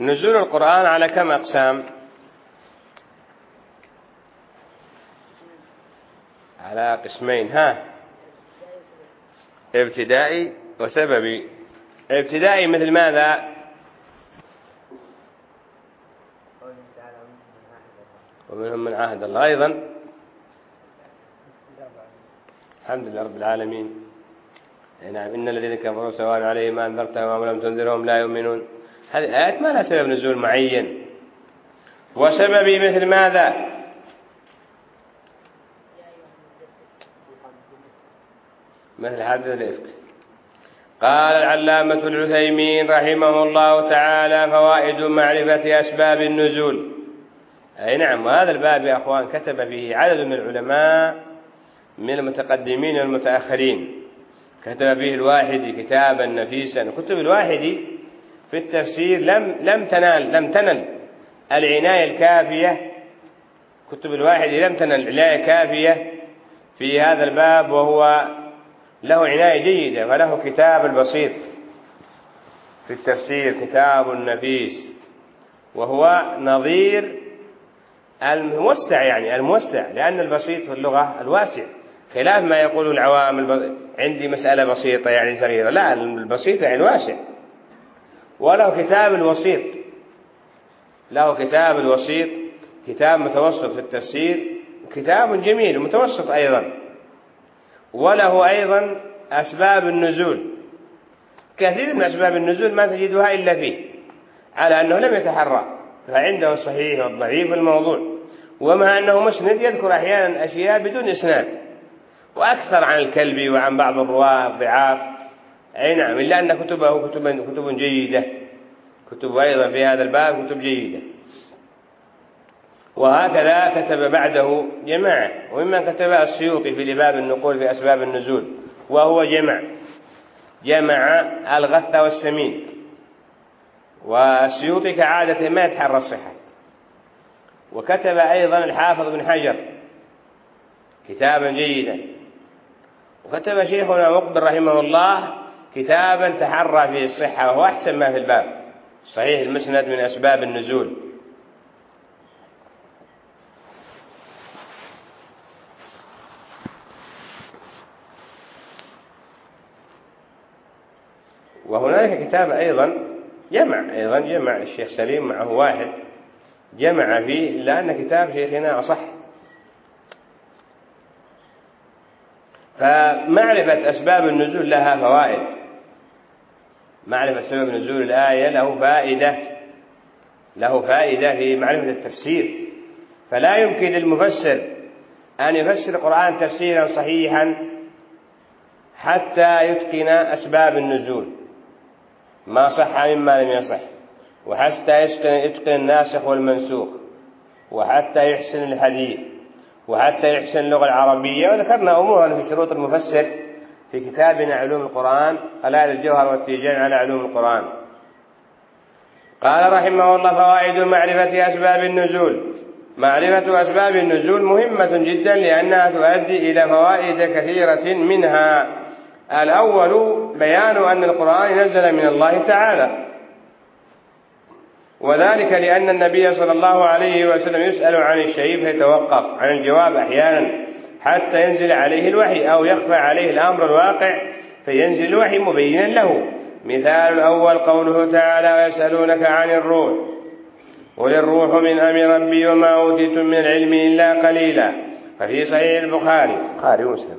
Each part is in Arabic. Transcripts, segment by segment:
نزول القرآن على كم أقسام؟ على قسمين ها؟ ابتدائي وسببي. ابتدائي مثل ماذا؟ ومنهم من عهد الله أيضا. الحمد لله رب العالمين. نعم إن الذين كفروا سواء عليهم ما أنذرتهم أو لم تنذرهم لا يؤمنون. هذه الآيات ما لها سبب نزول معين. وسبب مثل ماذا؟ مثل حادث الإفك قال العلامة العثيمين رحمه الله تعالى فوائد معرفة أسباب النزول. أي نعم وهذا الباب يا أخوان كتب فيه عدد من العلماء من المتقدمين والمتأخرين. كتب فيه الواحدي كتابا نفيسا. كتب الواحدي في التفسير لم لم تنال لم تنل العناية الكافية. كتب الواحدي لم تنل العناية الكافية في هذا الباب وهو له عناية جيدة وله كتاب البسيط في التفسير كتاب نفيس وهو نظير الموسع يعني الموسع لأن البسيط في اللغة الواسع. خلاف ما يقول العوام عندي مسألة بسيطة يعني صغيرة لا البسيط يعني واسع وله كتاب الوسيط. له كتاب الوسيط كتاب متوسط في التفسير كتاب جميل متوسط أيضا. وله أيضا أسباب النزول. كثير من أسباب النزول ما تجدها إلا فيه على أنه لم يتحرى فعنده الصحيح والضعيف الموضوع ومع أنه مسند يذكر أحيانا أشياء بدون إسناد. وأكثر عن الكلبي وعن بعض الرواة الضعاف. أي نعم إلا أن كتبه كتب, كتب جيدة. كتب أيضا في هذا الباب كتب جيدة. وهكذا كتب بعده جماعة. ومما كتب السيوطي في لباب النقول في أسباب النزول وهو جمع. جمع الغث والسمين. والسيوطي كعادة ما يتحرى الصحة. وكتب أيضا الحافظ بن حجر كتابا جيدا. وكتب شيخنا مقبل رحمه الله كتابا تحرى فيه الصحة وهو أحسن ما في الباب. صحيح المسند من أسباب النزول. وهنالك كتاب أيضا جمع أيضا جمع الشيخ سليم معه واحد جمع فيه إلا أن كتاب شيخنا أصح فمعرفة أسباب النزول لها فوائد. معرفة سبب نزول الآية له فائدة له فائدة في معرفة التفسير. فلا يمكن للمفسر أن يفسر القرآن تفسيرا صحيحا حتى يتقن أسباب النزول. ما صح مما لم يصح وحتى يتقن الناسخ والمنسوخ وحتى يحسن الحديث. وحتى يحسن اللغة العربية. وذكرنا أمورا في شروط المفسر في كتابنا علوم القرآن الآية الجوهر والتيجان على علوم القرآن. قال رحمه الله فوائد معرفة أسباب النزول. معرفة أسباب النزول مهمة جدا لأنها تؤدي إلى فوائد كثيرة منها. الأول بيان أن القرآن نزل من الله تعالى. وذلك لأن النبي صلى الله عليه وسلم يسأل عن الشيء فيتوقف عن الجواب أحيانا حتى ينزل عليه الوحي أو يخفى عليه الأمر الواقع فينزل الوحي مبينا له. مثال الأول قوله تعالى ويسألونك عن الروح قل الروح من أمر ربي وما أوتيتم من العلم إلا قليلا. ففي صحيح البخاري بخاري مسلم.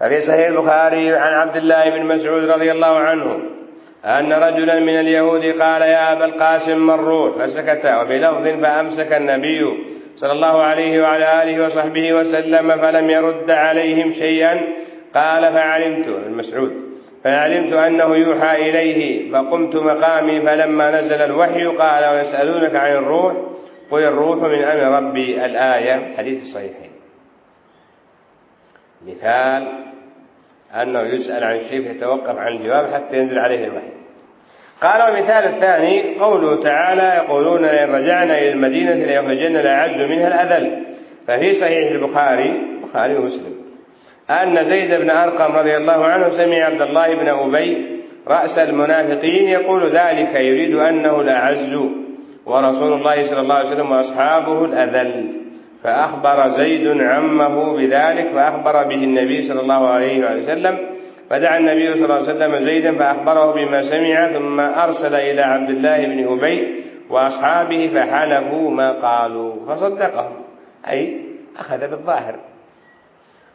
ففي صحيح البخاري عن عبد الله بن مسعود رضي الله عنه أن رجلا من اليهود قال يا أبا القاسم الروح فسكت وبلفظ فأمسك النبي صلى الله عليه وعلى آله وصحبه وسلم فلم يرد عليهم شيئا. قال فعلمت. المسعود فعلمت أنه يوحى إليه فقمت مقامي فلما نزل الوحي قال ويسألونك عن الروح قل الروح من أمر ربي. الآية حديث الصحيحين مثال أنه يسأل عن الشيء فيتوقف عن الجواب حتى ينزل عليه الوحي. قال المثال الثاني قوله تعالى يقولون لئن رجعنا إلى المدينة ليخرجن الأعز منها الأذل. ففي صحيح البخاري البخاري ومسلم أن زيد بن أرقم رضي الله عنه سمع عبد الله بن أبي رأس المنافقين يقول ذلك يريد أنه الأعز ورسول الله صلى الله عليه وسلم وأصحابه الأذل. فأخبر زيد عمه بذلك فأخبر به النبي صلى الله عليه وسلم. فدعا النبي صلى الله عليه وسلم زيدا فأخبره بما سمع ثم أرسل إلى عبد الله بن أبي وأصحابه فحلفوا ما قالوا فصدقهم. أي أخذ بالظاهر.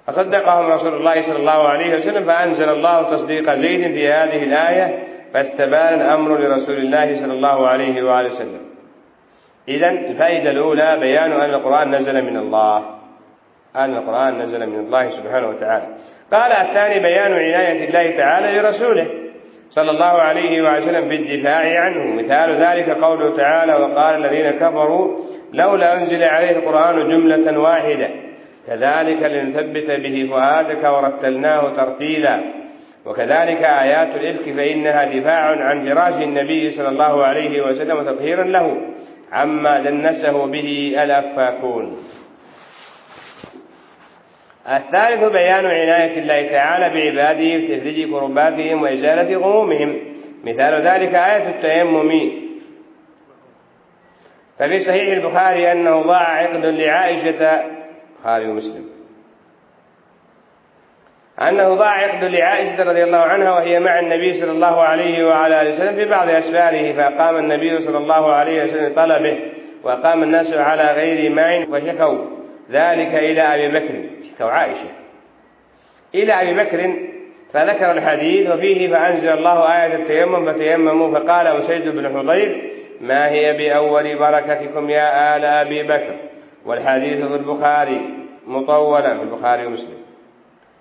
فصدقهم رسول الله صلى الله عليه وسلم فأنزل الله تصديق زيد في هذه الآية فاستبان الأمر لرسول الله صلى الله عليه وآله وسلم. إذا الفائدة الأولى بيان أن القرآن نزل من الله. أن القرآن نزل من الله سبحانه وتعالى. قال الثاني بيان عناية الله تعالى لرسوله صلى الله عليه وسلم في الدفاع عنه. مثال ذلك قوله تعالى وقال الذين كفروا لولا أنزل عليه القرآن جملة واحدة. كذلك لنثبت به فؤادك ورتلناه ترتيلا. وكذلك آيات الإفك فإنها دفاع عن فراش النبي صلى الله عليه وسلم وتطهيرا له. عما دنسه به الأفاكون الثالث بيان عناية الله تعالى بعباده بتفريج كرباتهم وإزالة غمومهم. مثال ذلك آية التيمم. ففي صحيح البخاري أنه ضاع عقد لعائشة البخاري ومسلم. أنه ضاع عقد لعائشة رضي الله عنها وهي مع النبي صلى الله عليه وعلى آله وسلم في بعض أسفاره فقام النبي صلى الله عليه وسلم طلبه وقام الناس على غير ماء وشكوا ذلك إلى أبي بكر شكوا عائشة. إلى أبي بكر فذكر الحديث وفيه فأنزل الله آية التيمم فتيمموا فقال أسيد بن حضير ما هي بأول بركتكم يا آل أبي بكر؟ والحديث في البخاري مطولا في البخاري ومسلم.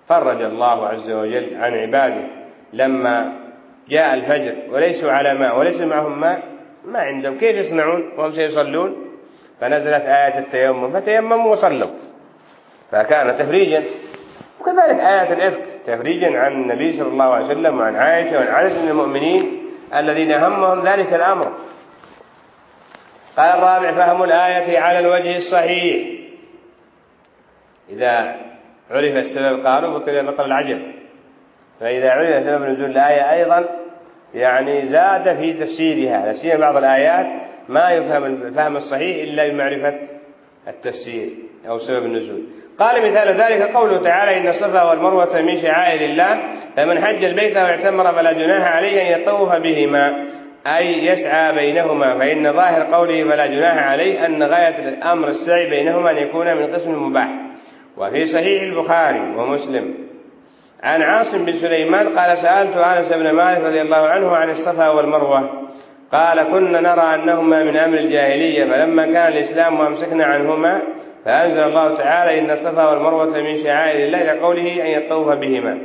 فرج الله عز وجل عن عباده لما جاء الفجر وليسوا على ماء وليس معهم ماء ما عندهم. كيف يصنعون؟ وهم سيصلون. فنزلت آية التيمم فتيمموا وصلوا. فكان تفريجا وكذلك آية الإفك تفريجا عن النبي صلى الله عليه وسلم وعن عائشة وعن عدد من المؤمنين الذين همهم ذلك الأمر. قال الرابع فهم الآية على الوجه الصحيح. إذا عرف السبب قالوا بطل بطل العجب فإذا عرف سبب نزول الآية أيضا يعني زاد في تفسيرها لا سيما بعض الآيات ما يفهم الفهم الصحيح إلا بمعرفة التفسير أو سبب النزول. قال مثال ذلك قوله تعالى إن الصفا والمروة من شعائر الله فمن حج البيت واعتمر فلا جناح عليه أن يطوف بهما أي يسعى بينهما. فإن ظاهر قوله فلا جناح عليه أن غاية الأمر السعي بينهما أن يكون من قسم المباح وفي صحيح البخاري ومسلم. عن عاصم بن سليمان قال سألت أنس بن مالك رضي الله عنه عن الصفا والمروة. قال كنا نرى أنهما من أمر الجاهلية فلما كان الإسلام وأمسكنا عنهما فأنزل الله تعالى إن الصفا والمروة من شعائر الله لقوله أن يطوف بهما.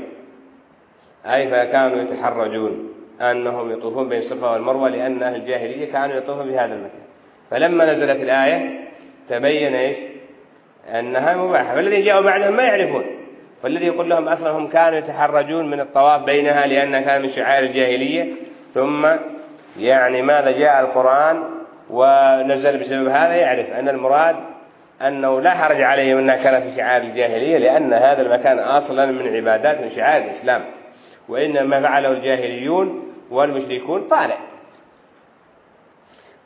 أي فكانوا يتحرجون أنهم يطوفون بين الصفا والمروة لأن أهل الجاهلية كانوا يطوفون بهذا المكان. فلما نزلت الآية تبين إيش؟ أنها مباحة. فالذين جاءوا بعدهم ما يعرفون. فالذي يقول لهم أصلا هم كانوا يتحرجون من الطواف بينها لأنها كان من شعائر الجاهلية. ثم يعني ماذا جاء القرآن ونزل بسبب هذا يعرف أن المراد أنه لا حرج عليهم أنها كانت في شعائر الجاهلية لأن هذا المكان أصلا من عبادات من شعائر الإسلام. وإنما فعله الجاهليون والمشركون طالع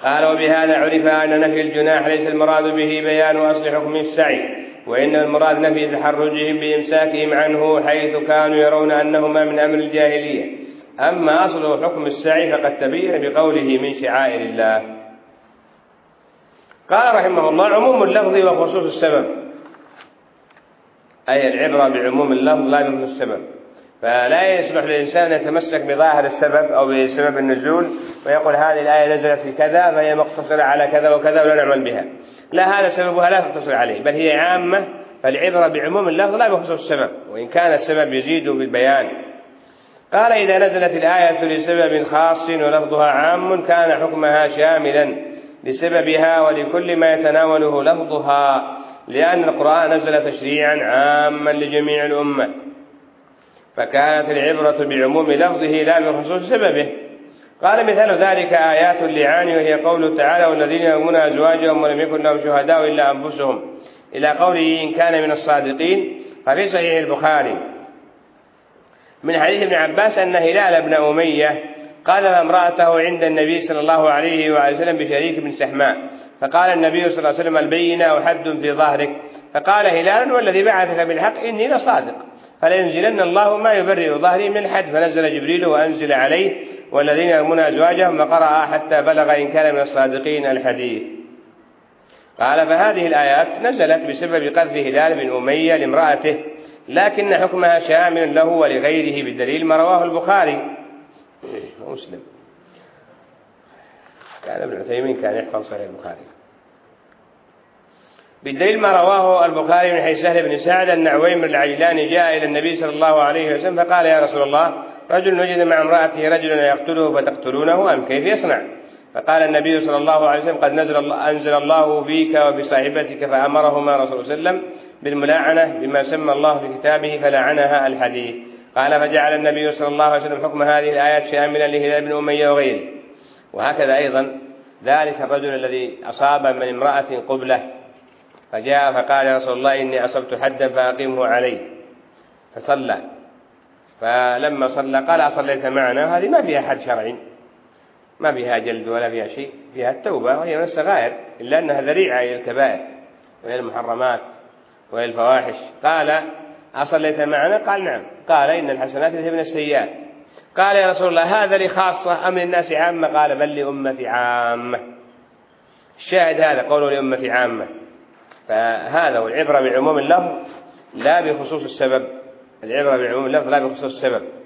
قال وبهذا عرف أن نفي الجناح ليس المراد به بيان أصل حكم السعي وإن المراد نفي تحرجهم بإمساكهم عنه حيث كانوا يرون أنهما من أمر الجاهلية. أما أصل حكم السعي فقد تبين بقوله من شعائر الله. قال رحمه الله عموم اللفظ وخصوص السبب. أي العبرة بعموم اللفظ لا بخصوص السبب. فلا يصلح للإنسان أن يتمسك بظاهر السبب أو بسبب النزول ويقول هذه الآية نزلت في كذا فهي مقتصرة على كذا وكذا ولا نعمل بها. لا هذا سببها لا تقتصر عليه بل هي عامة فالعبرة بعموم اللفظ لا بخصوص السبب وإن كان السبب يزيد بالبيان. قال إذا نزلت الآية لسبب خاص ولفظها عام كان حكمها شاملا لسببها ولكل ما يتناوله لفظها لأن القرآن نزل تشريعا عاما لجميع الأمة. فكانت العبرة بعموم لفظه لا بخصوص سببه. قال مثال ذلك آيات اللعان وهي قوله تعالى والذين يؤمنون أزواجهم ولم يكن لهم شهداء إلا أنفسهم. إلى قوله إن كان من الصادقين. ففي صحيح البخاري. من حديث ابن عباس أن هلال بن أمية قال امرأته عند النبي صلى الله عليه وسلم بشريك بن سحماء فقال النبي صلى الله عليه وسلم البينة وحد في ظهرك. فقال هلال والذي بعثك بالحق إني لصادق فلينزلن الله ما يبرئ ظهري من الحد. فنزل جبريل وأنزل عليه والذين يرمون أزواجهم وقرأ حتى بلغ إن كان من الصادقين الحديث. قال فهذه الآيات نزلت بسبب قذف هلال بن أمية لامرأته لكن حكمها شامل له ولغيره بدليل ما رواه البخاري. ومسلم. كان ابن عثيمين كان يحفظ صحيح البخاري. بالدليل ما رواه البخاري من حيث سهل بن سعد أن عويمر العجلاني جاء إلى النبي صلى الله عليه وسلم فقال يا رسول الله رجل وجد مع امرأته رجلا يقتله فتقتلونه أم كيف يصنع؟ فقال النبي صلى الله عليه وسلم قد نزل الله أنزل الله فيك وبصاحبتك فأمرهما رسول الله صلى الله عليه وسلم بالملاعنة بما سمى الله في كتابه فلعنها الحديث. قال فجعل النبي صلى الله عليه وسلم حكم هذه الآيات شاملا لهلال بن أمية وغيره. وهكذا أيضا ذلك الرجل الذي أصاب من امرأة قبلة فجاء فقال يا رسول الله إني أصبت حدا فأقيمه علي. فصلى. فلما صلى قال أصليت معنا هذه ما فيها حد شرعي. ما فيها جلد ولا فيها شيء فيها التوبة وهي من الصغائر إلا أنها ذريعة إلى الكبائر وإلى المحرمات وإلى الفواحش. قال أصليت معنا؟ قال نعم. قال إن الحسنات يذهبن السيئات. قال يا رسول الله هذا لي خاصة أم للناس عامة؟ قال بل لأمتي عامة. الشاهد هذا قوله لأمتي عامة. فهذا والعبرة بعموم اللفظ لا بخصوص السبب. العبرة بعموم اللفظ لا بخصوص السبب.